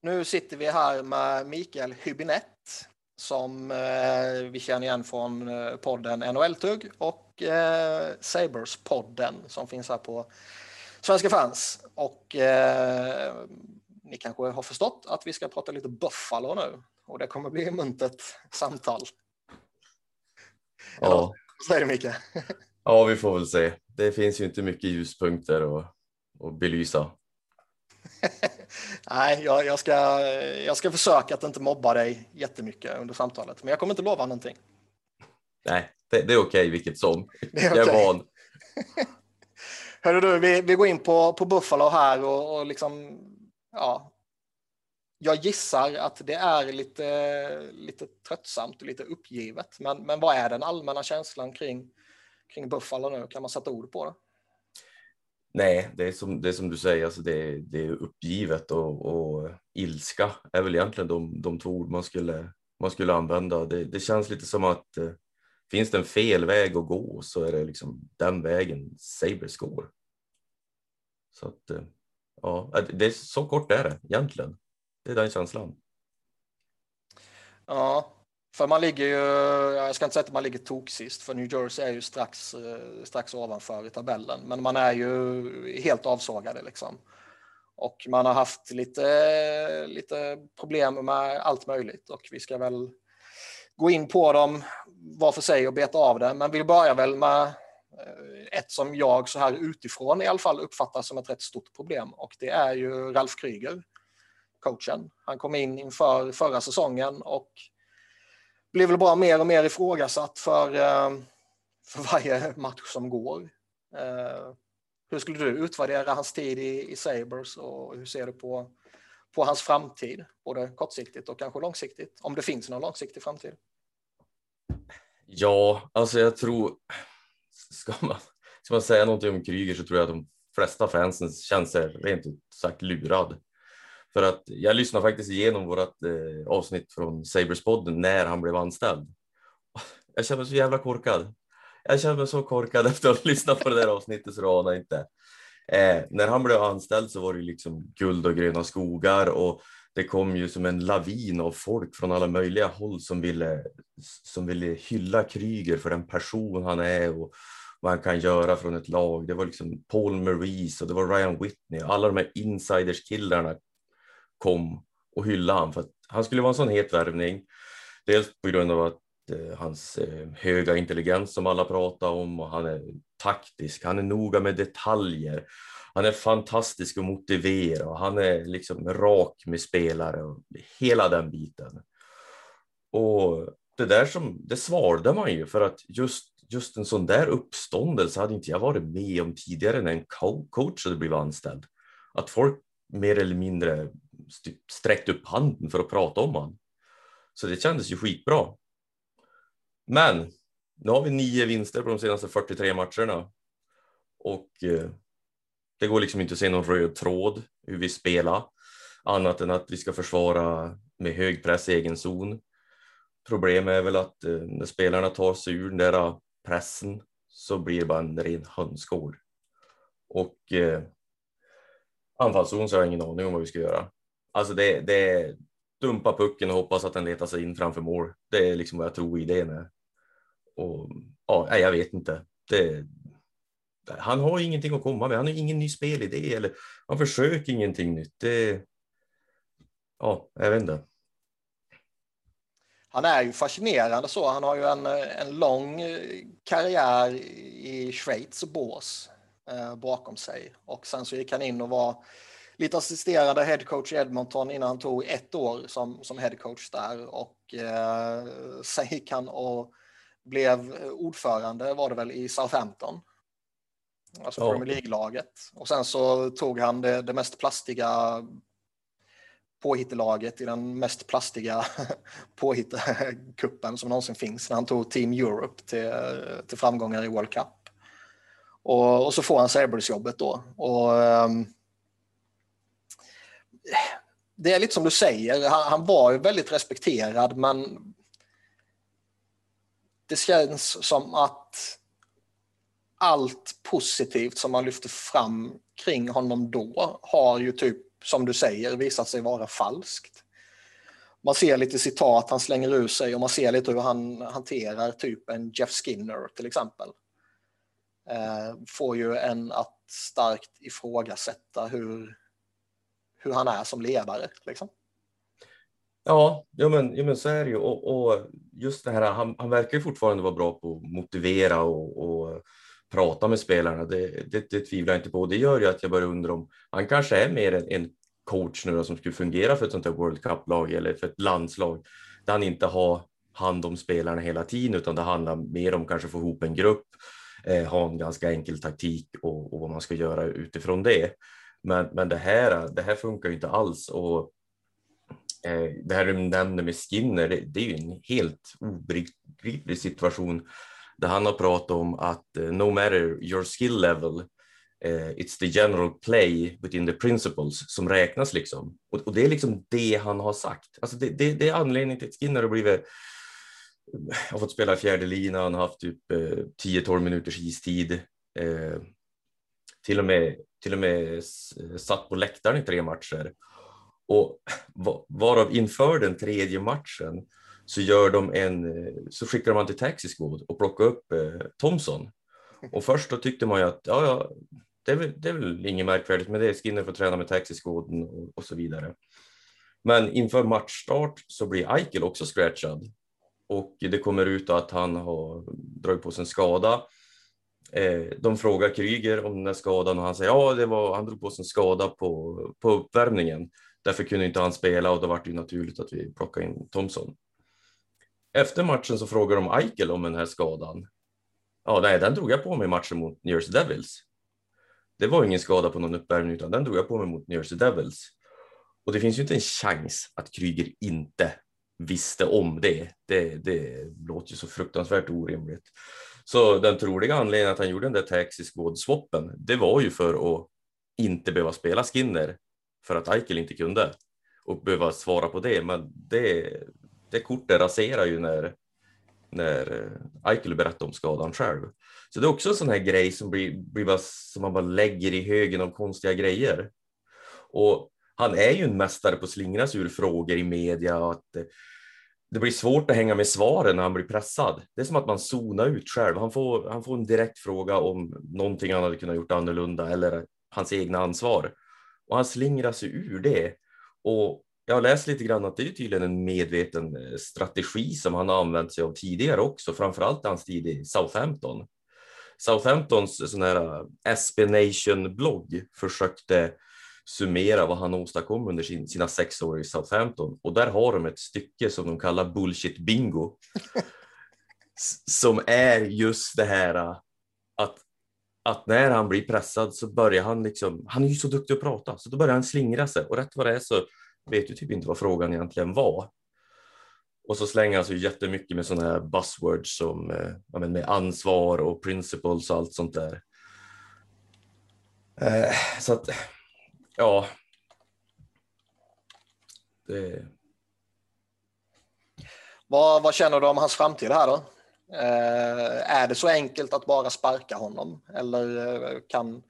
Nu sitter vi här med Mikael Hübinette som eh, vi känner igen från eh, podden NHL-tugg och eh, Sabres-podden som finns här på Svenska fans. Och eh, ni kanske har förstått att vi ska prata lite Buffalo nu och det kommer bli muntert samtal. Ja. Vad säger du Mikael? ja, vi får väl se. Det finns ju inte mycket ljuspunkter att, att belysa. Nej, jag, jag, ska, jag ska försöka att inte mobba dig jättemycket under samtalet, men jag kommer inte lova någonting. Nej, det, det är okej vilket som. Det är Jag okej. är van. Hörru du, vi, vi går in på, på Buffalo här och, och liksom, ja. Jag gissar att det är lite, lite tröttsamt och lite uppgivet, men, men vad är den allmänna känslan kring, kring Buffalo nu? Kan man sätta ord på det? Nej, det är som, det är som du säger, alltså det, det är uppgivet och, och ilska är väl egentligen de, de två ord man skulle, man skulle använda. Det, det känns lite som att eh, finns det en fel väg att gå så är det liksom den vägen Sabres går. Så att eh, ja, eh, det är så kort är det egentligen. Det är den känslan. Ja, för man ligger ju, jag ska inte säga att man ligger tok-sist, för New Jersey är ju strax, eh, strax ovanför i tabellen, men man är ju helt avsågade liksom. Och man har haft lite, lite problem med allt möjligt och vi ska väl gå in på dem var för sig och beta av det, men vi börjar väl med eh, ett som jag så här utifrån i alla fall uppfattar som ett rätt stort problem och det är ju Ralf Kryger, coachen. Han kom in inför förra säsongen och blir väl bara mer och mer ifrågasatt för, eh, för varje match som går. Eh, hur skulle du utvärdera hans tid i, i Sabres och hur ser du på, på hans framtid? Både kortsiktigt och kanske långsiktigt, om det finns någon långsiktig framtid. Ja, alltså jag tror, ska man, ska man säga någonting om Kryger så tror jag att de flesta fansen känner sig rent ut sagt lurad. För att jag lyssnade faktiskt igenom vårt eh, avsnitt från Saberspodden när han blev anställd. Jag känner mig så jävla korkad. Jag känner mig så korkad efter att ha lyssnat på det där avsnittet så du anar inte. Eh, när han blev anställd så var det liksom guld och gröna skogar och det kom ju som en lavin av folk från alla möjliga håll som ville, som ville hylla Kryger för den person han är och vad han kan göra från ett lag. Det var liksom Paul Maurice och det var Ryan Whitney. Alla de här insiderskillarna kom och hyllade han för att han skulle vara en sån het värvning. Dels på grund av att eh, hans eh, höga intelligens som alla pratar om och han är taktisk. Han är noga med detaljer. Han är fantastisk att motivera och han är liksom rak med spelare och hela den biten. Och det där som det svarade man ju för att just just en sån där uppståndelse hade inte jag varit med om tidigare när en coach hade blivit anställd. Att folk mer eller mindre sträckt upp handen för att prata om han. Så det kändes ju skitbra. Men nu har vi nio vinster på de senaste 43 matcherna och eh, det går liksom inte att se någon röd tråd hur vi spelar annat än att vi ska försvara med hög press i egen zon. Problemet är väl att eh, när spelarna tar sig ur den där pressen så blir det bara en ren hönsgård. Och eh, anfallszon så har jag ingen aning om vad vi ska göra. Alltså det, det är dumpa pucken och hoppas att den letar sig in framför mål. Det är liksom vad jag tror idén är. Och ja, jag vet inte. Det, han har ingenting att komma med. Han har ingen ny spelidé eller han försöker ingenting nytt. Det, ja, jag vet inte. Han är ju fascinerande så. Han har ju en, en lång eh, karriär i Schweiz och Bås eh, bakom sig. Och sen så gick han in och var lite assisterande headcoach i Edmonton innan han tog ett år som, som headcoach där. Och eh, sen gick han och blev ordförande var det väl i Southampton. Alltså Ja. Premier League-laget. Och sen så tog han det, det mest plastiga påhittelaget i den mest plastiga påhittkuppen som någonsin finns när han tog Team Europe till, till framgångar i World Cup. Och, och så får han Sabres-jobbet då. Och, ehm, det är lite som du säger, han, han var ju väldigt respekterad men det känns som att allt positivt som man lyfter fram kring honom då har ju typ som du säger, visat sig vara falskt. Man ser lite citat han slänger ur sig och man ser lite hur han hanterar typ en Jeff Skinner till exempel. Eh, får ju en att starkt ifrågasätta hur, hur han är som ledare. Liksom. Ja, ja, men, ja, men så är det ju. Och, och just det här, han, han verkar ju fortfarande vara bra på att motivera och, och prata med spelarna. Det, det, det tvivlar jag inte på. Det gör ju att jag börjar undra om han kanske är mer en, en coach nu då, som skulle fungera för ett sånt här World Cup-lag eller för ett landslag där han inte har hand om spelarna hela tiden, utan det handlar mer om kanske få ihop en grupp, eh, ha en ganska enkel taktik och, och, vad man ska göra utifrån det. Men, men det, här, det här funkar ju inte alls och eh, det här du nämnde med Skinner, det, det är ju en helt obegriplig situation där han har pratat om att eh, no matter your skill level, eh, it's the general play within the principles som räknas liksom. Och, och det är liksom det han har sagt. Alltså det, det, det är anledningen till att Skinner har blivit har fått spela fjärde lina, han har haft typ eh, 10-12 minuters istid. Eh, till, och med, till och med satt på läktaren i tre matcher. Och varav inför den tredje matchen så gör de en, så skickar man till Taxi Squad och plockar upp eh, Thomson. Och först då tyckte man ju att ja, ja det, är väl, det är väl inget märkvärdigt med det. Skinner får träna med Taxi Squad och, och, så vidare. Men inför matchstart så blir Eichel också scratchad och det kommer ut att han har dragit på sig en skada. Eh, de frågar Kryger om den här skadan och han säger ja, det var, han drog på sig en skada på, på uppvärmningen. Därför kunde inte han spela och då var det ju naturligt att vi plockade in Thomson. Efter matchen så frågar de Eichel om den här skadan. Ja, nej, den drog jag på mig i matchen mot New Jersey Devils. Det var ingen skada på någon uppvärmning, utan den drog jag på mig mot New Jersey Devils. Och det finns ju inte en chans att Kryger inte visste om det. Det, det låter ju så fruktansvärt orimligt. Så den troliga anledningen att han gjorde den där taxi squad-swappen, det var ju för att inte behöva spela Skinner för att Eichel inte kunde och behöva svara på det. Men det, det kortet raserar ju när, när eh, Eichel berättar om skadan själv. Så det är också en sån här grej som, blir, blir bara, som man bara lägger i högen av konstiga grejer. Och han är ju en mästare på att slingra sig ur frågor i media och att eh, det, blir svårt att hänga med svaren när han blir pressad. Det är som att man zonar ut själv. Han får, han får en direkt fråga om någonting han hade kunnat gjort annorlunda eller hans egna ansvar och han slingrar sig ur det. Och jag har läst lite grann att det är tydligen en medveten eh, strategi som han har använt sig av tidigare också, framförallt hans tid i Southampton. Southamptons sån här eh, SB Nation blogg försökte summera vad han åstadkom under sin, sina sex år i Southampton och där har de ett stycke som de kallar bullshit bingo. som är just det här äh, att att när han blir pressad så börjar han liksom, han är ju så duktig att prata, så då börjar han slingra sig och rätt vad det är så vet du typ inte vad frågan egentligen var. Och så slänger han sig jättemycket med sådana här buzzwords som eh, med ansvar och principles och allt sånt där. Äh, så att, ja. Det... Vad, vad känner du om hans framtid här då? Eh, är det så enkelt att bara sparka honom eller eh, kan,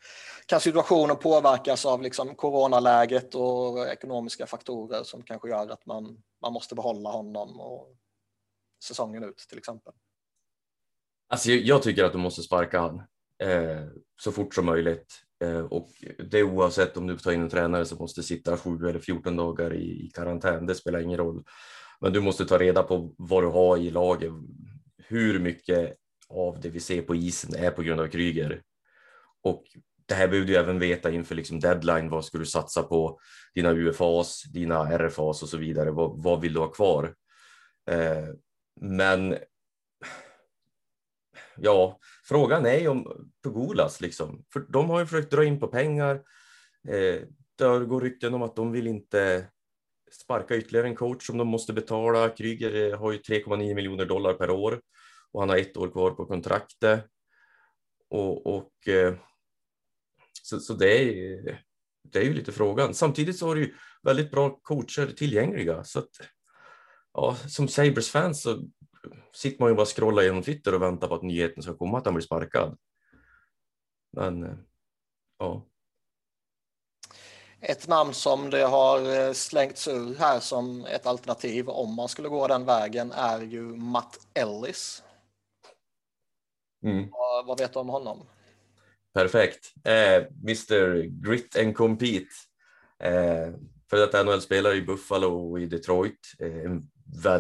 kan situationen påverkas av liksom coronaläget och ekonomiska faktorer som kanske gör att man, man måste behålla honom och säsongen ut till exempel? Alltså, jag tycker att de måste sparka han eh, så fort som möjligt. Eh, och det oavsett om du tar in en tränare som måste sitta 7 eller 14 dagar i, i karantän, det spelar ingen roll. Men du måste ta reda på vad du har i laget, hur mycket av det vi ser på isen är på grund av Kryger. Och det här behöver du även veta inför liksom deadline. Vad ska du satsa på? Dina UFAs, dina RFAs och så vidare. Vad, vad vill du ha kvar? Eh, men ja, frågan är ju om Pugulas liksom, för de har ju försökt dra in på pengar. Eh, det går rykten om att de vill inte sparka ytterligare en coach som de måste betala. Kryger eh, har ju 3,9 miljoner dollar per år och han har ett år kvar på kontraktet. Och, och eh, så, så det, är, det är ju lite frågan. Samtidigt så har du ju väldigt bra coacher tillgängliga. Så att, ja, som Sabres fans så sitter man ju bara scrollar genom Twitter och väntar på att nyheten ska komma att han blir sparkad. Men eh, ja. Ett namn som det har slängts ur här som ett alternativ om man skulle gå den vägen är ju Matt Ellis. Mm. Vad, vad vet du om honom? Perfekt. Eh, Mr Grit and Compete. Eh, för detta NHL-spelare i Buffalo och i Detroit. Eh, en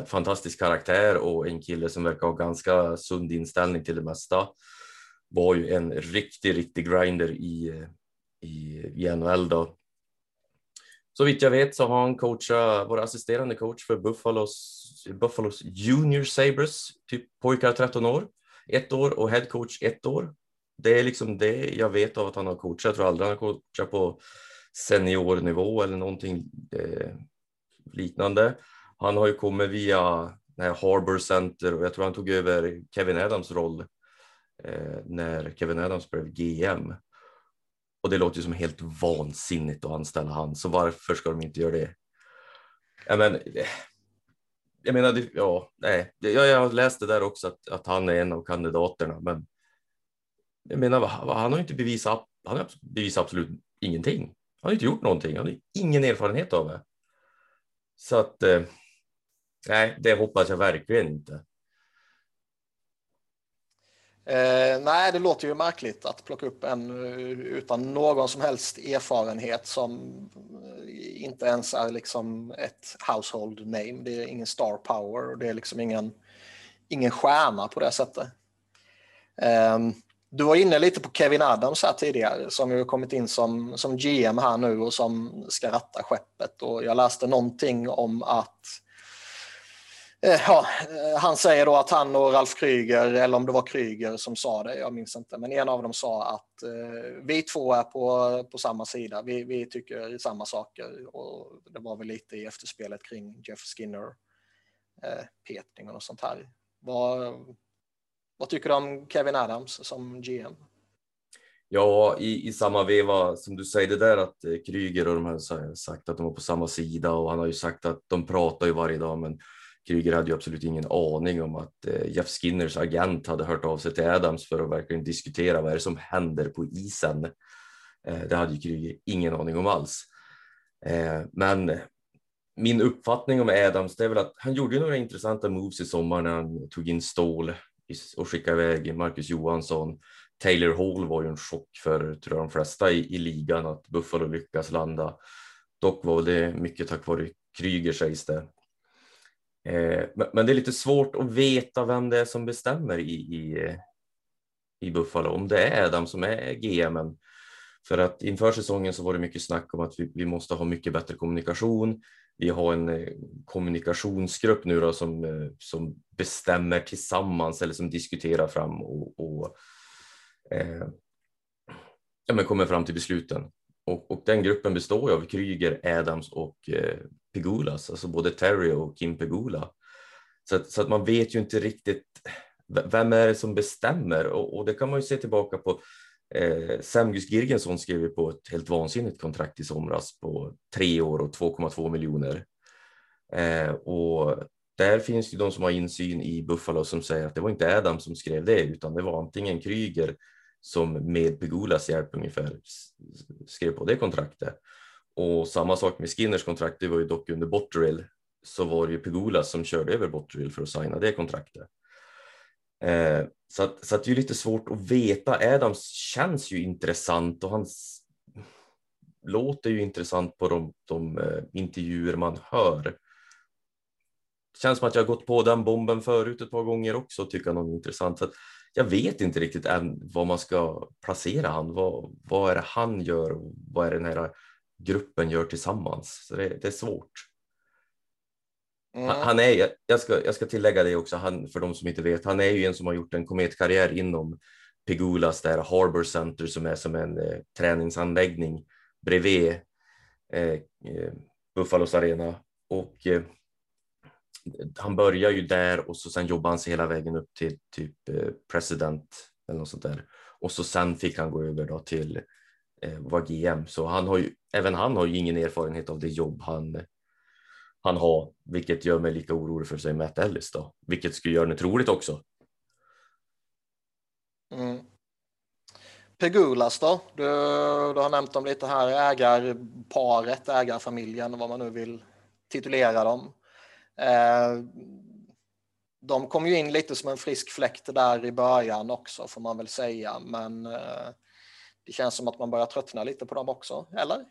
fantastisk karaktär och en kille som verkar ha ganska sund inställning till det mesta. Var ju en riktig, riktig grinder i, i, i NHL då. Så vitt jag vet så har han coachat, vår assisterande coach för Buffalos, Buffalos Junior Sabres, typ pojkar 13 år, ett år och head coach ett år. Det är liksom det jag vet av att han har coachat. Jag tror aldrig han har coachat på seniornivå eller någonting eh, liknande. Han har ju kommit via när Center och jag tror han tog över Kevin Adams roll eh, när Kevin Adams blev GM. Och det låter ju som helt vansinnigt att anställa han, så varför ska de inte göra det? Jag, men, jag menar, ja, nej, jag, jag har läst det där också att, att han är en av kandidaterna, men jag menar, han har inte bevisat, han har bevisat absolut ingenting. Han har inte gjort någonting, han har ingen erfarenhet av det. Så att, eh, nej, det hoppas jag verkligen inte. Eh, nej, det låter ju märkligt att plocka upp en eh, utan någon som helst erfarenhet som eh, inte ens är liksom ett household name. Det är ingen star power och det är liksom ingen, ingen stjärna på det sättet. Eh, du var inne lite på Kevin Adams här tidigare som ju kommit in som, som GM här nu och som ska ratta skeppet och jag läste någonting om att Eh, Eh, ja, eh, han säger då att han och Ralf Kryger, eller om det var Kryger som sa det, jag minns inte, men en av dem sa att eh, vi två är på, på samma sida, vi, vi tycker samma saker och det var väl lite i efterspelet kring Jeff Skinner eh, petning och sånt här. Vad, vad tycker du om Kevin Adams som GM? Ja, i, i samma veva som du säger det där att eh, Kryger och de har sagt att de var på samma sida och han har ju sagt att de pratar ju varje dag men Kryger hade ju absolut ingen aning om att eh, Jeff Skinners agent hade hört av sig till Adams för att verkligen diskutera vad är det som händer på isen. Eh, det hade ju Kryger ingen aning om alls. Eh, men min uppfattning om Adams det är väl att han gjorde några intressanta moves i sommar när han tog in Ståhl och skickade iväg Marcus Johansson. Taylor Hall var ju en chock för tror jag, de flesta i, i ligan att Buffalo lyckas landa. Dock var det mycket tack vare Kryger sägs det. Eh, men det är lite svårt att veta vem det är som bestämmer i, i, i Buffalo, om det är Adam som är GM. För att inför säsongen så var det mycket snack om att vi, vi måste ha mycket bättre kommunikation. Vi har en eh, kommunikationsgrupp nu då som, eh, som bestämmer tillsammans eller som diskuterar fram och, och eh, ja, men kommer fram till besluten. Och, och, den gruppen består ju av Kryger, Adams och eh, Pegulas, alltså, alltså både Terry och Kim Pegula. Så att, så att man vet ju inte riktigt vem är det som bestämmer och, och det kan man ju se tillbaka på. Eh, Samgus Girgensson skrev ju på ett helt vansinnigt kontrakt i somras på tre år och 2,2 miljoner. Eh, och där finns ju de som har insyn i Buffalo som säger att det var inte Adam som skrev det utan det var antingen Kryger som med Pegulas hjälp ungefär skrev på det kontraktet. Och samma sak med Skinners kontrakt, det var ju dock under Botterill så var det ju Pegula som körde över Botterill för att signa det kontraktet. Eh, så att, så att det är lite svårt att veta. Adams känns ju intressant och han låter ju intressant på de, de eh, intervjuer man hör. Känns som att jag har gått på den bomben förut ett par gånger också och tycker något intressant. Så att jag vet inte riktigt än vad man ska placera han. Vad, vad är det han gör? Vad är det den här gruppen gör tillsammans? Så det, det är svårt. Mm. Han är, jag ska, jag ska tillägga det också, han, för de som inte vet, han är ju en som har gjort en kometkarriär inom Pegulas, där Harbor Center som är som en eh, träningsanläggning bredvid eh, eh Buffalos arena. Och eh, han börjar ju där och så sen jobbar han sig hela vägen upp till typ eh, president eller något sånt där. Och så sen fick han gå över då till Eh, var vara GM. Så han har ju, även han har ju ingen erfarenhet av det jobb han, han har, vilket gör mig lika orolig för sig Matt Ellis då, vilket skulle göra det troligt också. Mm. Pegulas då? Du, du har nämnt dem lite här, ägarparet, ägarfamiljen, vad man nu vill titulera dem. Eh, de kom ju in lite som en frisk fläkt där i början också får man väl säga, men eh, det känns som att man börjar tröttna lite på dem också, eller?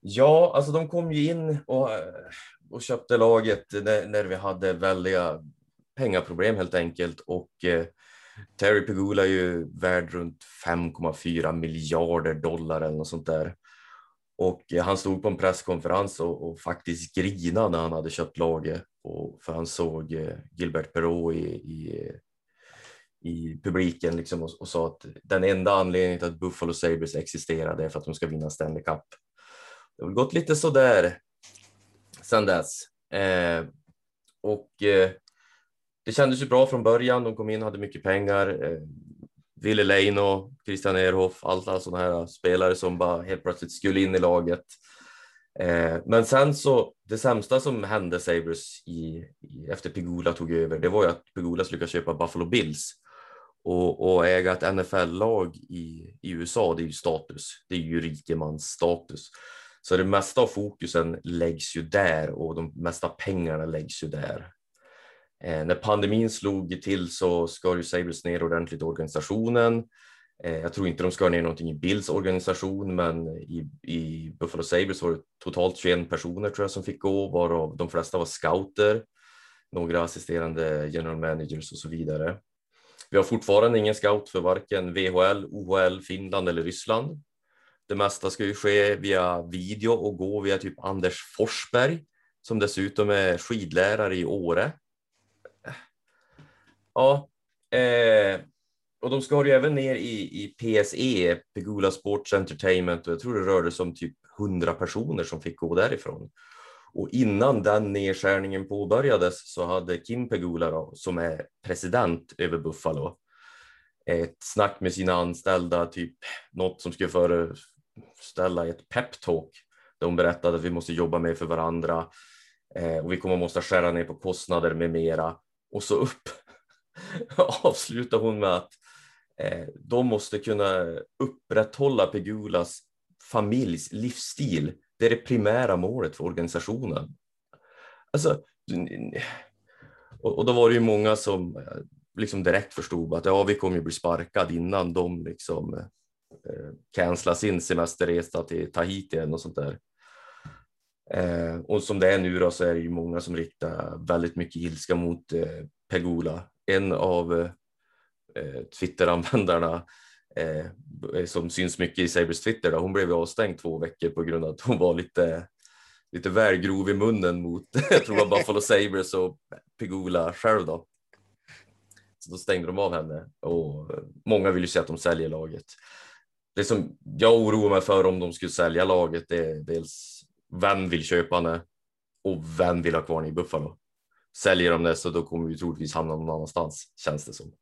Ja, alltså de kom ju in och, och köpte laget när, när vi hade väldiga pengaproblem helt enkelt och eh, Terry Pegula är ju värd runt 5,4 miljarder dollar eller något sånt där. Och eh, han stod på en presskonferens och, och faktiskt grinade när han hade köpt laget. Och, för han såg eh, Gilbert Perrault i, i, i publiken liksom och, och, sa att den enda anledningen till att Buffalo Sabres existerade är för att de ska vinna Stanley Cup. Det har gått lite sådär sedan dess. Eh, och eh, det kändes ju bra från början. De kom in, hade mycket pengar. Eh, Ville Leino, Christian Ehrhoff, alla sådana här spelare som bara helt plötsligt skulle in i laget. Eh, men sen så, det sämsta som hände Sabres i, i, efter Pegula tog över, det var ju att Pegulas lyckades köpa Buffalo Bills. Och, och äga ett NFL-lag i, i USA, det är ju status. Det är ju rikemansstatus. Så det mesta av fokusen läggs ju där och de mesta pengarna läggs ju där. Eh, när pandemin slog till så skar ju Sabres ner ordentligt i organisationen. Eh, jag tror inte de skar ner någonting i Bills organisation, men i, i Buffalo Sabres var det totalt 21 personer tror jag som fick gå, varav de flesta var scouter, några assisterande general managers och så vidare. Vi har fortfarande ingen scout för varken VHL, OHL, Finland eller Ryssland. Det mesta ska ju ske via video och gå via typ Anders Forsberg som dessutom är skidlärare i Åre. Ja, eh, och de skar ju även ner i, i PSE, Pegula Sports Entertainment, och jag tror det rörde sig om typ 100 personer som fick gå därifrån. Och innan den nedskärningen påbörjades så hade Kim Pegula, då, som är president över Buffalo, ett snack med sina anställda, typ något som skulle föreställa ett peptalk. De berättade att vi måste jobba mer för varandra eh, och vi kommer måste skära ner på kostnader med mera. Och så upp avslutar hon med att eh, de måste kunna upprätthålla Pegulas familjs livsstil. Det är det primära målet för organisationen. Alltså, och, då var det ju många som eh, liksom direkt förstod att ja, vi kommer ju bli sparkade innan de liksom eh, cancelar sin semesterresa till Tahiti eller något sånt där. Eh, och som det är nu då så är det ju många som riktar väldigt mycket ilska mot eh, Pegula en av eh, Twitteranvändarna Eh, eh, som syns mycket i Sabres Twitter, då, hon blev avstängd två veckor på grund av att hon var lite, lite väl grov i munnen mot, jag tror det var Buffalo Sabres och Pegula själv då. Så då stängde de av henne och många vill ju se att de säljer laget. Det som jag oroar mig för om de skulle sälja laget är dels vem vill köpa henne och vem vill ha kvar henne i Buffalo? säljer de det så då kommer vi troligtvis hamna någon annanstans känns det som.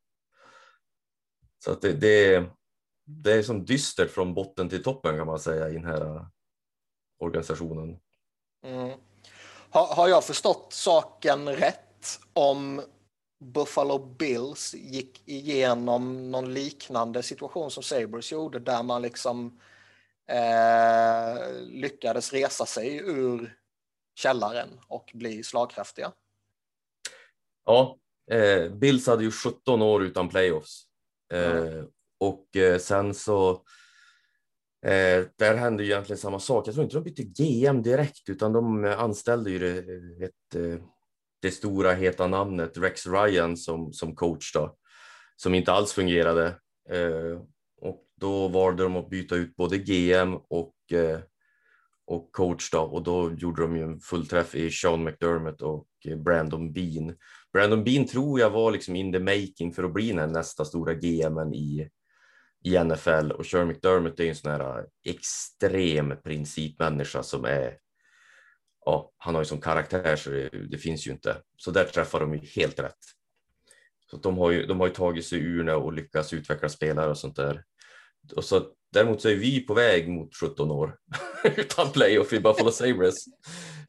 Så att det, det, det är som dystert från botten till toppen kan man säga i den här organisationen. Mm. Har, har jag förstått saken rätt om Buffalo Bills gick igenom någon liknande situation som Sabres gjorde där man liksom eh, lyckades resa sig ur källaren och bli slagkraftiga? Ja, eh, Bills hade ju 17 år utan playoffs eh, mm och eh, sen så eh, där hände ju egentligen samma sak. Jag tror inte de bytte GM direkt utan de anställde ju det, ett, eh, det stora heta namnet Rex Ryan som, som coach då, som inte alls fungerade. Eh, och då valde de att byta ut både GM och eh, och coach då och då gjorde de ju en fullträff i Sean McDermott och Brandon Bean. Brandon Bean tror jag var liksom in the making för att bli den nästa stora GMen i, i NFL och Sher McDermott är en sån här äh, extrem principmänniska som är ja, han har ju som karaktär så det, det, finns ju inte. Så där träffar de ju helt rätt. Så de har ju, de har ju tagit sig ur det och lyckats utveckla spelare och sånt där. Och så Däremot så är vi på väg mot 17 år utan playoff i Buffalo Sabres.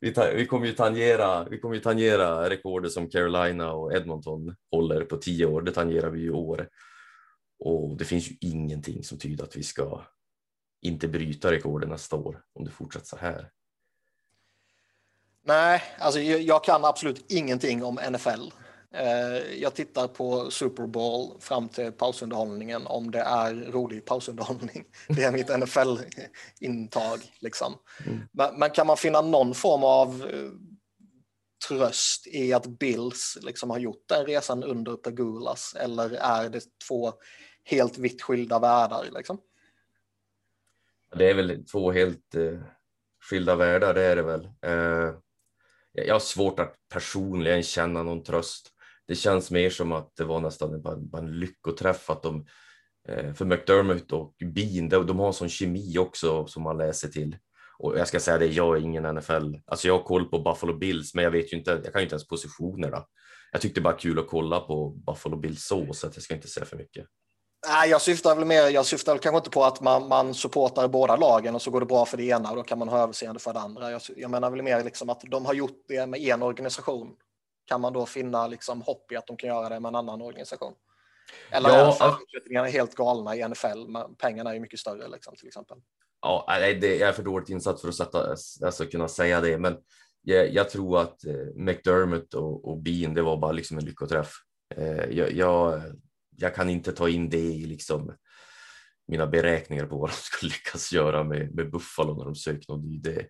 Vi, ta, vi, kommer ju tangera, vi kommer ju tangera rekordet som Carolina och Edmonton håller på 10 år. Det tangerar vi ju i år. Och det finns ju ingenting som tyder att vi ska inte bryta rekorden nästa år om det fortsätter så här. Nej, alltså jag kan absolut ingenting om NFL. Eh, jag tittar på Super Bowl fram till pausunderhållningen om det är rolig pausunderhållning. Det är mitt NFL-intag. Liksom. Mm. Men, men, kan man finna någon form av eh, tröst i att Bills liksom har gjort den resan under Pegulas eller är det två helt vitt skilda världar? Liksom? Det är väl två helt eh, skilda världar, det är det väl. Eh, jag har svårt att personligen känna någon tröst det känns mer som att det var nästan bara, bara en lyckoträff att de eh, för McDermott och Bean, de, de har en sån kemi också som man läser till. Och jag ska säga det, jag är ingen NFL. Alltså jag har koll på Buffalo Bills, men jag vet ju inte, jag kan ju inte ens positionerna. Jag tyckte bara kul att kolla på Buffalo Bills så, så att jag ska inte säga för mycket. Nej, jag syftar väl mer, jag syftar kanske inte på att man, man supportar båda lagen och så går det bra för det ena och då kan man ha överseende för det andra. Jag, jag menar väl mer liksom att de har gjort det med en organisation kan man då finna liksom hopp i att de kan göra det med en annan organisation? Eller ja, är förutsättningarna helt galna i NFL? Men pengarna är ju mycket större liksom, till exempel. Ja, det, jag är för dåligt insatt för att sätta, alltså, kunna säga det, men jag, jag tror att eh, McDermott och, och, Bean, det var bara liksom en lyckoträff. Eh, jag, jag, jag, kan inte ta in det i liksom mina beräkningar på vad de skulle lyckas göra med, med Buffalo när de söker någon ny idé.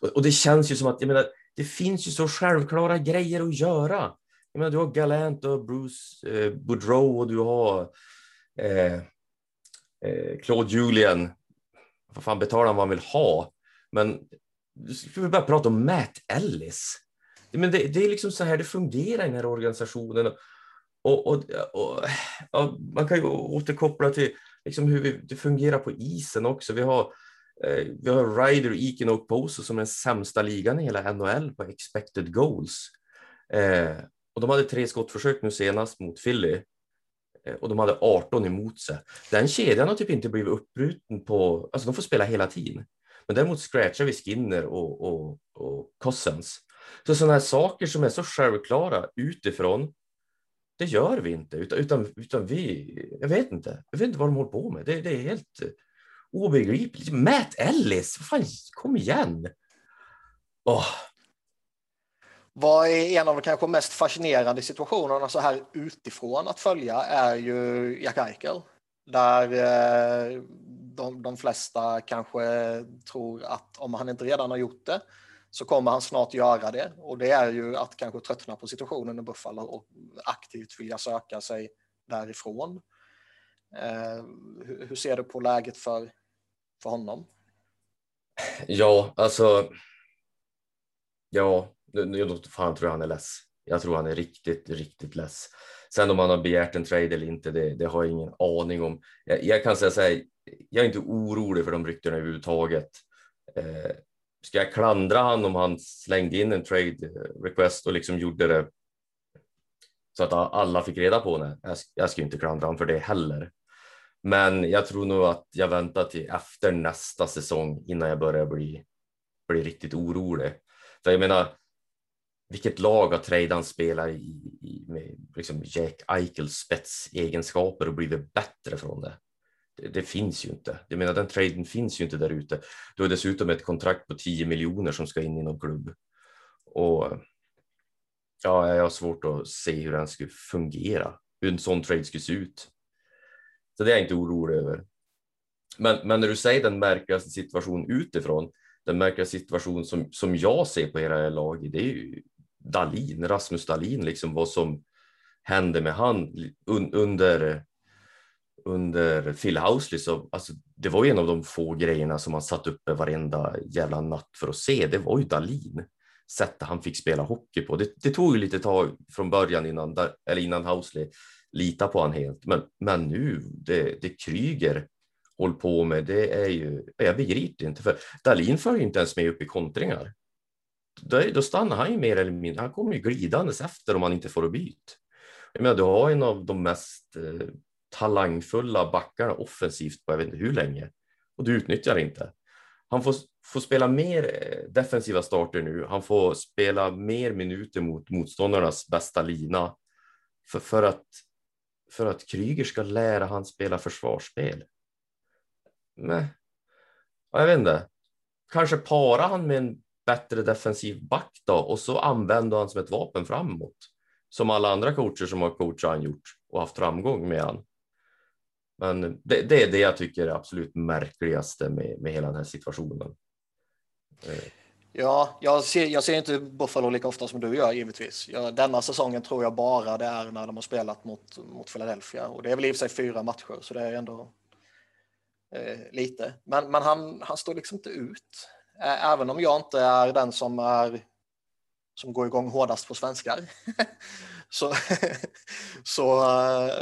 och, och det känns ju som att, jag menar, det finns ju så självklara grejer att göra. Jag menar, du har Galant och Bruce eh, Boudreau och du har eh, eh, Claude Julien. Vad fan betalar han vad han vill ha? Men du ska bara prata om Matt Ellis. Men det, det, är liksom så här det fungerar i den här organisationen. Och, och, och, och man kan ju återkoppla till liksom hur vi, det fungerar på isen också. Vi har Eh, vi har Ryder och och Poso som är den sämsta ligan i hela NHL på expected goals. Eh, och de hade tre skottförsök nu senast mot Philly eh, och de hade 18 emot sig. Den kedjan har typ inte blivit uppbruten på, alltså de får spela hela tiden. Men däremot scratchar vi Skinner och, och, och Cossens. Så sådana här saker som är så självklara utifrån, det gör vi inte, utan, utan, utan vi, jag vet inte, jag vet inte vad de håller på med. Det, det är helt eh, obegripligt. Matt Ellis, fan, kom igen! Oh. Vad är en av de kanske mest fascinerande situationerna så här utifrån att följa är ju Jack Eichel. Där eh, de, de flesta kanske tror att om han inte redan har gjort det så kommer han snart göra det. Och det är ju att kanske tröttna på situationen i Buffalo och aktivt vilja söka sig därifrån. Eh, hur, hur ser du på läget för för honom? Ja, alltså. Ja, nu fan tror jag han är less. Jag tror han är riktigt, riktigt less. Sen om han har begärt en trade eller inte, det, det har jag ingen aning om. Jag, jag kan säga så här, jag är inte orolig för de ryktena överhuvudtaget. Eh, ska jag klandra han om han slängde in en trade request och liksom gjorde det så att alla fick reda på det? Jag, jag ska inte klandra honom för det heller. Men jag tror nog att jag väntar till efter nästa säsong innan jag börjar bli, bli riktigt orolig. För jag menar, vilket lag har Treidan spelat i, i med liksom Jack Eichels spetsegenskaper och blivit bättre från det? Det? det? finns ju inte. Jag menar, den traden finns ju inte där ute. Du har dessutom ett kontrakt på 10 miljoner som ska in i någon klubb. Och ja, jag har svårt att se hur den skulle fungera, hur en sån trade skulle se ut. Så det är jag inte orolig över. Men, men när du säger den märkligaste situationen utifrån, den märkligaste situation som, som jag ser på hela laget, det är ju Dalin, Rasmus Dalin, liksom vad som hände med han un, under under Phil Housley så alltså, det var en av de få grejerna som man satt uppe varenda jävla natt för att se. Det var ju Dalin sättet han fick spela hockey på. Det, det tog ju lite tag från början innan, eller innan Housley lita på han helt. Men, men nu, det, det Kryger håller på med, det är ju, jag begriper inte, för Dalin följer inte ens med upp i kontringar. Då, då stannar han ju mer eller mindre, han kommer ju glidandes efter om han inte får byt. Jag menar, du har en av de mest eh, talangfulla backarna offensivt på jag vet inte hur länge och du utnyttjar inte. Han får, får spela mer eh, defensiva starter nu. Han får spela mer minuter mot motståndarnas bästa lina för, för att för att Kryger ska lära han spela försvarsspel. Men, jag vet inte. Kanske para han med en bättre defensiv back då och så använder han som ett vapen framåt. Som alla andra coacher som har coachat han gjort och haft framgång med han. Men det, det, är det jag tycker är absolut märkligaste med, med hela den här situationen. Eh. Ja, jag ser, jag ser inte Buffalo lika ofta som du gör givetvis. Jag, denna säsongen tror jag bara det är när de har spelat mot, mot Philadelphia och det är väl i och för sig fyra matcher så det är ändå eh, lite. Men, men han, han står liksom inte ut. Även om jag inte är den som är som går igång hårdast på svenskar så, så, eh,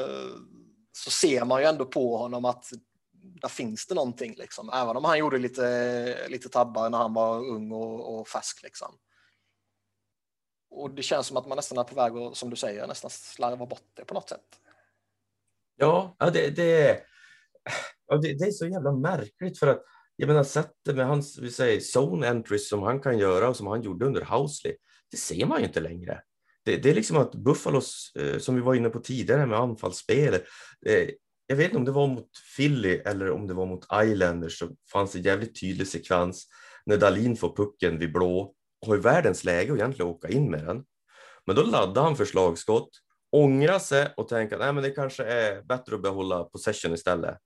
så ser man ju ändå på honom att där finns det någonting liksom. Även om han gjorde lite, lite tabbar när han var ung och, och färsk liksom. Och det känns som att man nästan är på väg att, som du säger, nästan slarva bort det på något sätt. Ja, det, det, det, det är så jävla märkligt för att jag menar sättet med hans vi säger, zone entries som han kan göra och som han gjorde under Housley, det ser man ju inte längre. Det, det är liksom att Buffalos, eh, som vi var inne på tidigare med anfallsspelet, eh, jag vet inte om det var mot Philly eller om det var mot Islanders så fanns det jävligt tydlig sekvens när Dalin får pucken vid blå och har världens läge att egentligen åka in med den. Men då laddar han för slagskott, ångrar sig och tänker att Nej, men det kanske är bättre att behålla possession istället.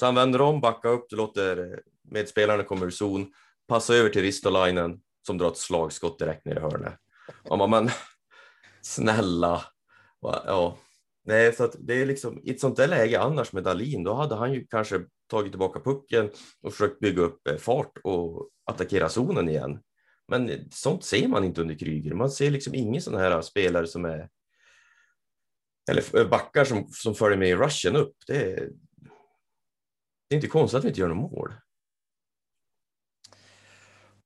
Så han vänder om, backar upp, låter medspelarna komma ur zon, passar över till Ristolainen som drar ett slagskott direkt ner i hörnet. Man, men snälla. Ja, Nej, så att det är liksom i ett sånt där läge annars med Dalin, då hade han ju kanske tagit tillbaka pucken och försökt bygga upp eh, fart och attackera zonen igen. Men sånt ser man inte under Kryger. Man ser liksom ingen sån här spelare som är eller eh, backar som, som följer med i rushen upp. Det är, det är inte konstigt att vi inte gör något mål.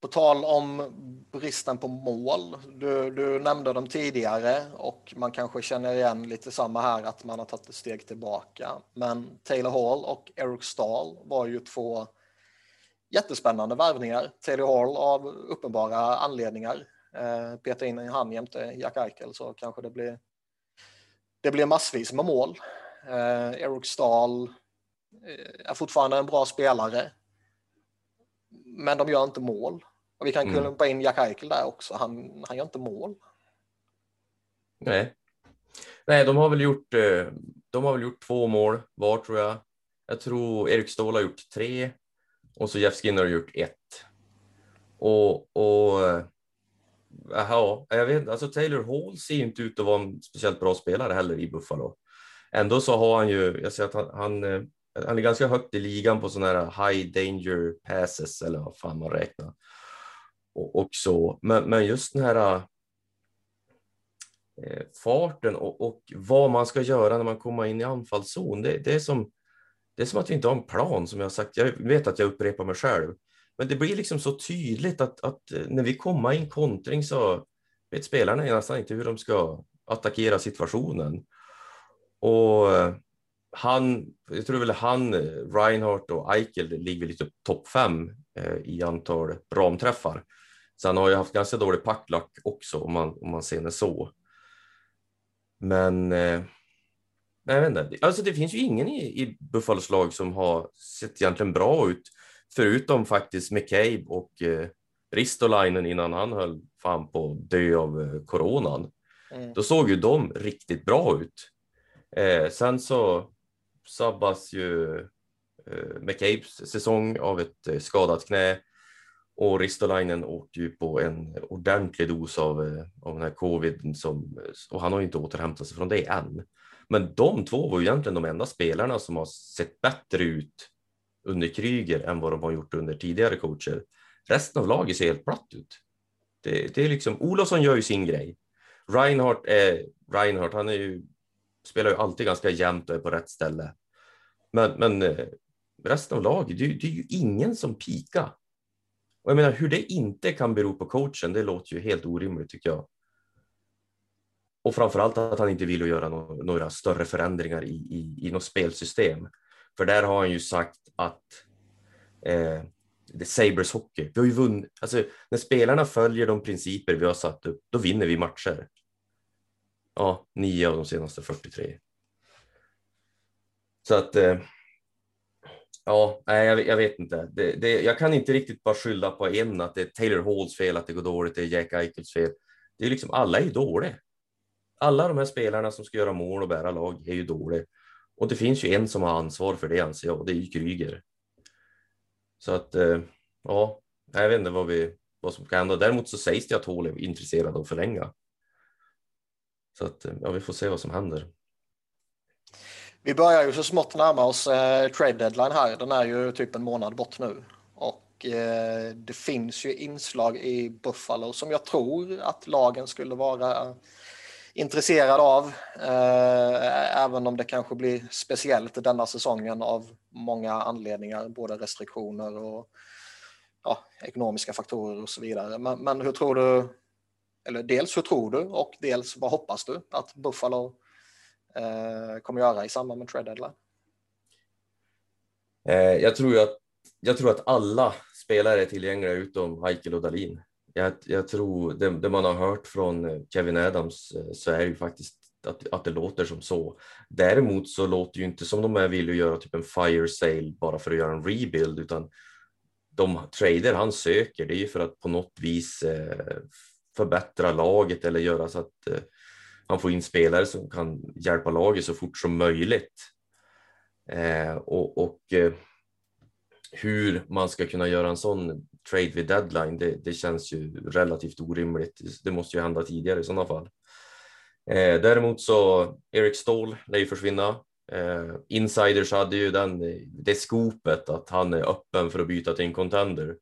På tal om bristen på mål, du, du, nämnde dem tidigare och man kanske känner igen lite samma här att man har tagit ett steg tillbaka. Men Taylor Hall och Eric Stahl var ju två jättespännande värvningar. Taylor Hall av uppenbara anledningar. Eh, peta in han jämte Jack Eichel så kanske det blir, det blir massvis med mål. Eh, Eric Stahl eh, är fortfarande en bra spelare. Men de gör inte mål. Och vi kan mm. klumpa in Jack Eichel där också. Han, han gör inte mål. Nej. Nej, de har väl gjort. Eh, de har väl gjort två mål var tror jag. Jag tror Erik Ståhl har gjort tre och så Jeff Skinner har gjort ett. Och, och ja, jag vet alltså Taylor Hall ser inte ut att vara en speciellt bra spelare heller i Buffalo. Ändå så har han ju, jag ser att han, han, eh, han är ganska högt i ligan på sådana här high danger passes eller vad fan man räknar och, och så. Men, men just den här eh, farten och, och, vad man ska göra när man kommer in i anfallszon, det, det, är som, det är som att vi inte har en plan som jag har sagt. Jag vet att jag upprepar mig själv, men det blir liksom så tydligt att, att eh, när vi kommer i en kontring så vet spelarna nästan inte hur de ska attackera situationen. Och eh, han, jag tror väl han, eh, Reinhardt och Eichel ligger lite topp fem eh, i antal ramträffar. Så han har ju haft ganska dålig packlack också om man, om man ser det så. Men eh, jag vet inte. Alltså det finns ju ingen i, i Buffalos lag som har sett egentligen bra ut, förutom faktiskt McCabe och eh, Ristolainen innan han höll fan på att dö av eh, coronan. Mm. Då såg ju de riktigt bra ut. Eh, sen så sabbas ju eh, McCabes säsong av ett eh, skadat knä. Och Ristolainen åkte ju på en ordentlig dos av, eh, av den här covid som, och han har ju inte återhämtat sig från det än. Men de två var ju egentligen de enda spelarna som har sett bättre ut under Kryger än vad de har gjort under tidigare coacher. Resten av laget ser helt platt ut. Det, det är liksom, Olofsson gör ju sin grej. Reinhardt är Reinhardt, han är ju, spelar ju alltid ganska jämnt och är på rätt ställe. Men, men eh, resten av laget, det, det är ju ingen som pika. Och jag menar hur det inte kan bero på coachen, det låter ju helt orimligt tycker jag. Och framförallt att han inte vill göra några större förändringar i, i, i något spelsystem. För där har han ju sagt att eh, det är Sabres hockey. Vi har ju vunnit, alltså när spelarna följer de principer vi har satt upp, då vinner vi matcher. Ja, nio av de senaste 43. Så att eh, ja, nej, jag, jag vet inte. Det, det, jag kan inte riktigt bara skylla på en att det är Taylor Halls fel att det går dåligt, det är Jack Eichels fel. Det är liksom alla är ju dåliga. Alla de här spelarna som ska göra mål och bära lag är ju dåliga. Och det finns ju en som har ansvar för det anser jag och det är ju Kryger. Så att eh, ja, jag vet inte vad, vi, vad som kan hända. Däremot så sägs det att Hall är intresserad av att förlänga. Så att eh, ja, vi får se vad som händer. Vi börjar ju så smått närma oss eh, trade deadline här. Den är ju typ en månad bort nu. Och eh, det finns ju inslag i Buffalo som jag tror att lagen skulle vara intresserad av. Eh, även om det kanske blir speciellt denna säsongen av många anledningar, både restriktioner och ja, ekonomiska faktorer och så vidare. Men, men hur tror du, eller dels hur tror du och dels vad hoppas du att Buffalo Eh, kommer göra i samband med trade deadline? Eh, jag, tror att, jag tror att alla spelare är tillgängliga utom Heikel och Dalin. Jag, jag tror det, det, man har hört från Kevin Adams eh, så är det ju faktiskt att, att det låter som så. Däremot så låter det ju inte som de är villiga att göra typ en fire sale bara för att göra en rebuild utan de trader han söker det är ju för att på något vis eh, förbättra laget eller göra så att han får in spelare som kan hjälpa laget så fort som möjligt. Eh, och, och eh, hur man ska kunna göra en sån trade vid deadline, det, det, känns ju relativt orimligt. Det måste ju hända tidigare i sådana fall. Eh, däremot så Erik Ståhl lär ju försvinna. Eh, insiders hade ju den, det skopet att han är öppen för att byta till en contender.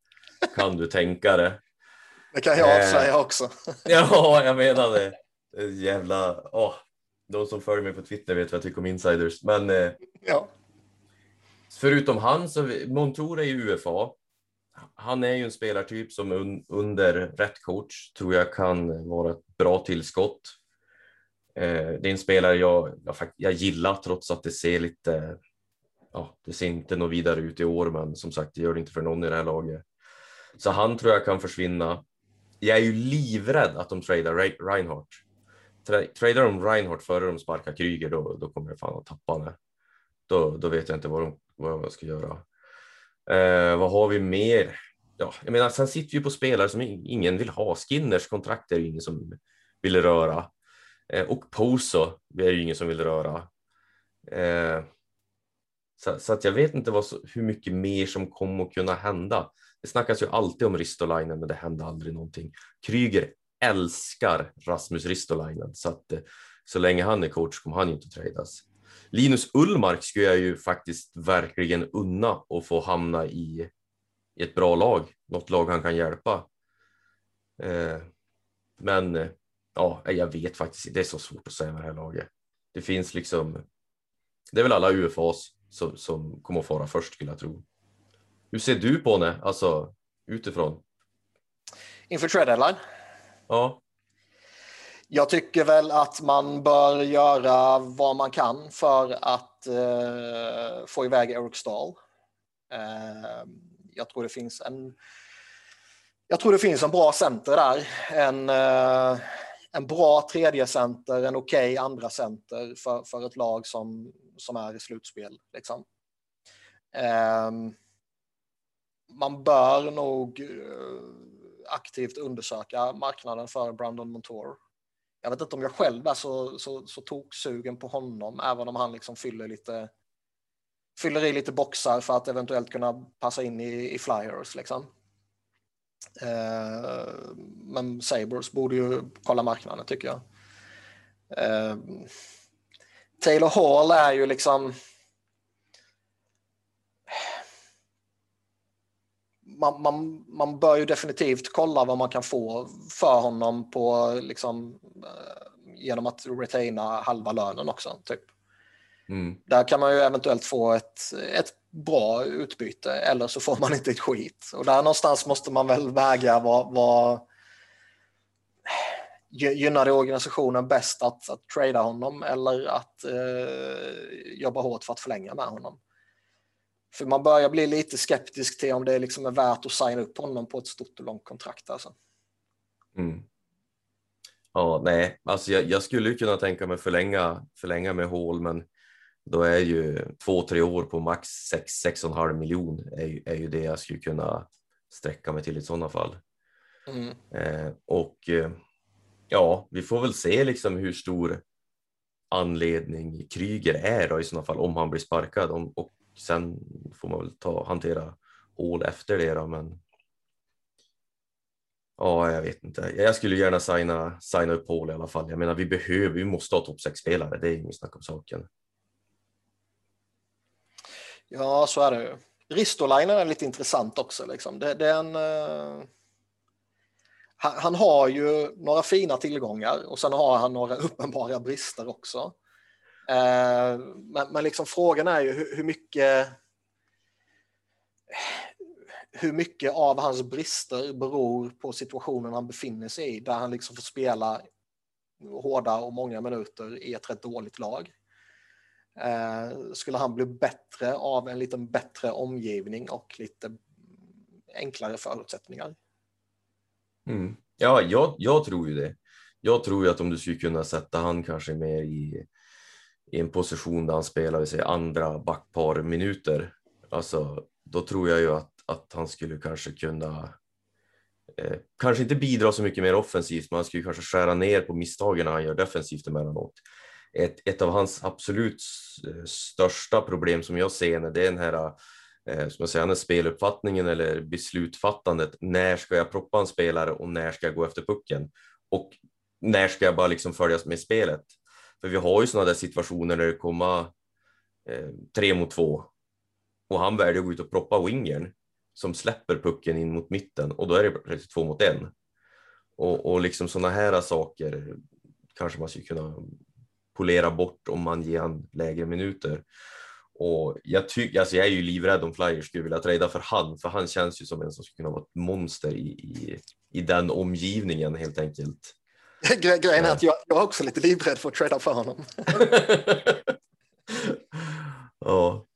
Kan du tänka det? Det kan jag avslöja eh, också. ja, jag menar det. Jävla, åh, de som följer mig på Twitter vet vad jag tycker om insiders. Men eh, ja. förutom han så Montour är ju UFA. Han är ju en spelartyp som un, under rätt coach tror jag kan vara ett bra tillskott. Eh, det är en spelare jag, jag, jag gillar trots att det ser lite, ja, det ser inte något vidare ut i år, men som sagt, det gör det inte för någon i det här laget. Så han tror jag kan försvinna. Jag är ju livrädd att de tradar Reinhardt tradar de Reinhardt före de sparkar Kryger då, då kommer jag fan att tappa det. Då, då vet jag inte vad, de, vad jag ska göra. Eh, vad har vi mer? Ja, jag menar, sen sitter vi på spelare som ingen vill ha. Skinners kontrakt är ju ingen som vill röra. Eh, och Poso är ju ingen som vill röra. Eh, så, så, att jag vet inte vad, hur mycket mer som kommer att kunna hända. Det snackas ju alltid om Ristolainen, men det händer aldrig någonting. Kryger älskar Rasmus Ristolainen så att eh, så länge han är coach kommer han inte att tradas. Linus Ullmark skulle jag ju faktiskt verkligen unna och få hamna i, i ett bra lag, något lag han kan hjälpa. Eh, men eh, ja, jag vet faktiskt det är så svårt att säga med det här laget. Det finns liksom, det är väl alla UFAs som, som kommer att fara först skulle jag tro. Hur ser du på det, alltså utifrån? Inför trade deadline? Ja. Jag tycker väl att man bör göra vad man kan för att eh, få iväg Eric Stahl. Eh, jag tror det finns en jag tror det finns en bra center där. En, eh, en bra tredje center, en okej okay andra center för, för ett lag som, som är i slutspel. Liksom. Ehm, man bör nog eh, aktivt undersöka marknaden för Brandon Montour. Jag vet inte om jag själv är så, så, så toksugen på honom, även om han liksom fyller lite fyller i lite boxar för att eventuellt kunna passa in i, i flyers. Liksom. Eh, men Sabres borde ju kolla marknaden tycker jag. Eh, Taylor Hall är ju liksom man, man, man bör ju definitivt kolla vad man kan få för honom på liksom, eh, genom att retaina halva lönen också. Typ. Mm. Där kan man ju eventuellt få ett, ett bra utbyte eller så får man inte ett skit. Och där någonstans måste man väl väga vad, vad gynnar det organisationen bäst att, att trada honom eller att eh, jobba hårt för att förlänga med honom. För man börjar bli lite skeptisk till om det liksom är värt att signa upp honom på ett stort och långt kontrakt. Alltså. Mm. Ja, nej, alltså jag, jag skulle kunna tänka mig förlänga, förlänga med hål, men Då är ju två, tre år på max 6-6,5 miljon är, är ju det jag skulle kunna sträcka mig till i sådana fall. Mm. Eh, och eh, ja, vi får väl se liksom hur stor anledning Kryger är då, i sådana fall om han blir sparkad om, och sen får man väl ta, hantera hål efter det då, men Ja, jag vet inte. Jag skulle gärna signa, signa upp Paul i alla fall. Jag menar, vi behöver, vi måste ha topp 6-spelare. Det är inget snack om saken. Ja, så är det ju. Ristolainen är lite intressant också. Liksom. Det, det är en, uh... han, han, har ju några fina tillgångar och sen har han några uppenbara brister också. Eh, men, men liksom frågan är ju hur, hur mycket hur mycket av hans brister beror på situationen han befinner sig i, där han liksom får spela hårda och många minuter i ett rätt dåligt lag. Eh, skulle han bli bättre av en lite bättre omgivning och lite enklare förutsättningar? Mm. Ja, jag, jag tror ju det. Jag tror ju att om du skulle kunna sätta han kanske mer i, i en position där han spelar sig andra backpar minuter, alltså då tror jag ju att att han skulle kanske kunna eh, kanske inte bidra så mycket mer offensivt, men han skulle kanske skära ner på misstagen han gör defensivt emellanåt. Ett, ett av hans absolut eh, största problem som jag ser det är den här eh, som jag säger, speluppfattningen eller beslutfattandet. När ska jag proppa en spelare och när ska jag gå efter pucken? Och när ska jag bara liksom följas med spelet? För vi har ju sådana där situationer där det kommer eh, tre mot två och han väljer att gå ut och proppa wingern som släpper pucken in mot mitten och då är det två mot en. Och, och liksom sådana här saker kanske man skulle kunna polera bort om man ger han lägre minuter. Och jag, tycker, alltså jag är ju livrädd om Flyers skulle vilja träda för han, för han känns ju som en som skulle kunna vara ett monster i, i, i den omgivningen helt enkelt. Grejen är att jag, jag är också lite livrädd för att trada för honom. ja,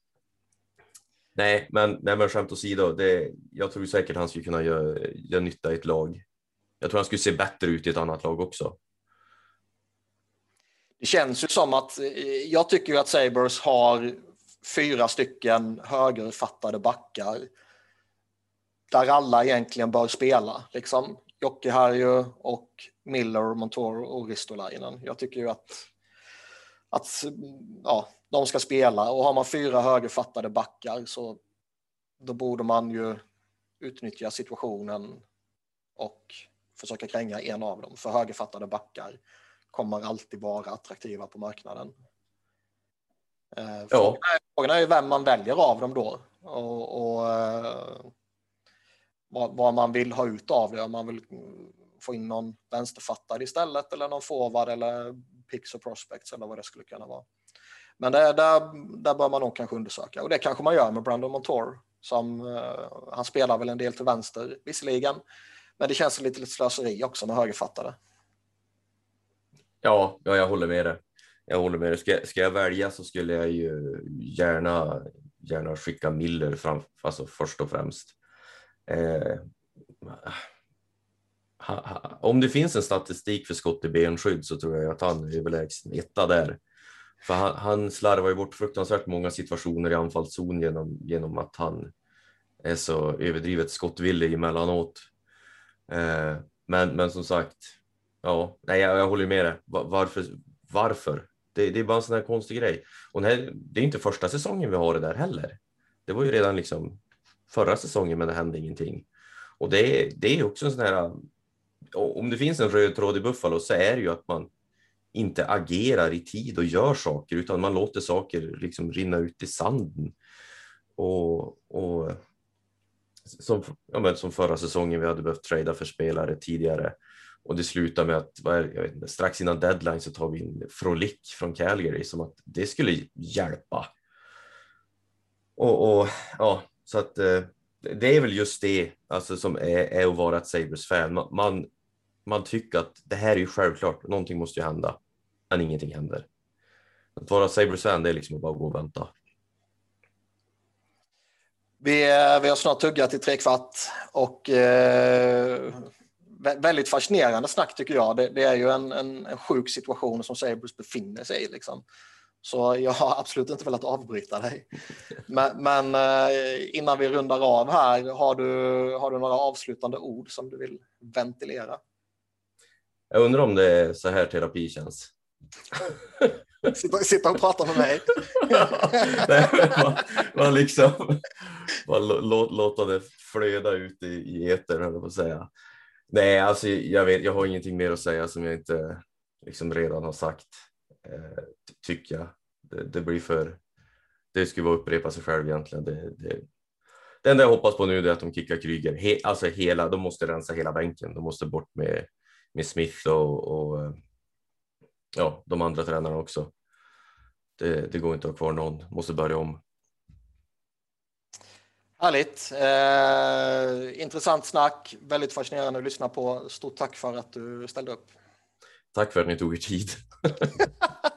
Nej, men, nej, men skämt åsido, det, jag tror säkert han skulle kunna göra, göra nytta i ett lag. Jag tror han skulle se bättre ut i ett annat lag också. Det känns ju som att jag tycker att Sabres har fyra stycken högerfattade backar där alla egentligen bör spela. Liksom. Jocke Harju och Miller, Montoro och Ristolainen. Jag tycker ju att, att ja, de ska spela och har man fyra högerfattade backar så då borde man ju utnyttja situationen och försöka kränga en av dem. För högerfattade backar kommer alltid vara attraktiva på marknaden. Eh, ja. frågan, är, ju vem man väljer av dem då och, och eh, vad, vad, man vill ha ut av det. Om man vill få in någon vänsterfattare istället eller någon forward eller picks och prospects eller vad det skulle kunna vara. Men det, där, där bör man nog kanske undersöka och det kanske man gör med Brandon Montour som uh, han spelar väl en del till vänster visserligen. Men det känns lite, lite slöseri också med högerfattare. Ja, ja, jag håller med dig. Jag håller med dig. Ska, ska jag välja så skulle jag ju gärna, gärna skicka Miller fram, alltså först och främst. Eh, om det finns en statistik för skott i benskydd så tror jag att han är överlägsen etta där. För han, han slarvar ju bort fruktansvärt många situationer i anfallszon genom, genom att han är så överdrivet skottvillig emellanåt. Eh, men, men som sagt, ja, nej, jag, jag håller med dig. Varför? varför? Det, det, är bara en sån här konstig grej. Och här, det är inte första säsongen vi har det där heller. Det var ju redan liksom förra säsongen, men det hände ingenting. Och det, det är också en sån här. Om det finns en röd tråd i Buffalo så är det ju att man inte agerar i tid och gör saker utan man låter saker liksom rinna ut i sanden. Och, och som, ja, men som förra säsongen, vi hade behövt trada för spelare tidigare och det slutar med att vad är, jag vet inte, strax innan deadline så tar vi in Frolic från Calgary som att det skulle hjälpa. Och, och ja, så att eh, det är väl just det alltså, som är, är att vara ett Sabres-fan. Man, man, man, tycker att det här är ju självklart, någonting måste ju hända men ingenting händer. Att vara Sabres-fan, det är liksom att bara gå och vänta. Vi, eh, vi har snart tuggat i tre kvart och eh, väldigt fascinerande snack tycker jag. Det, det är ju en, en, en, sjuk situation som Sabres befinner sig i. Liksom. Så jag har absolut inte velat avbryta dig. Men, men eh, innan vi rundar av här, har du, har du några avslutande ord som du vill ventilera? Jag undrar om det är så här terapi känns. Sitta, sitta och prata med mig. Nej, man, man liksom bara lå, låta det flöda ut i, i etern, höll jag på att säga. Nej, alltså jag, vet, jag har ingenting mer att säga som jag inte liksom redan har sagt, eh, tycker jag. Det, det, blir för... Det skulle vara upprepa sig själv egentligen. Det, det, det enda jag hoppas på nu är att de kickar Kryger, He, alltså hela, de måste rensa hela bänken. De måste bort med, med Smith och, och ja, de andra tränarna också. Det, det går inte att ha kvar någon, måste börja om. Härligt. Eh, intressant snack, väldigt fascinerande att lyssna på. Stort tack för att du ställde upp. Tack för att ni tog er tid.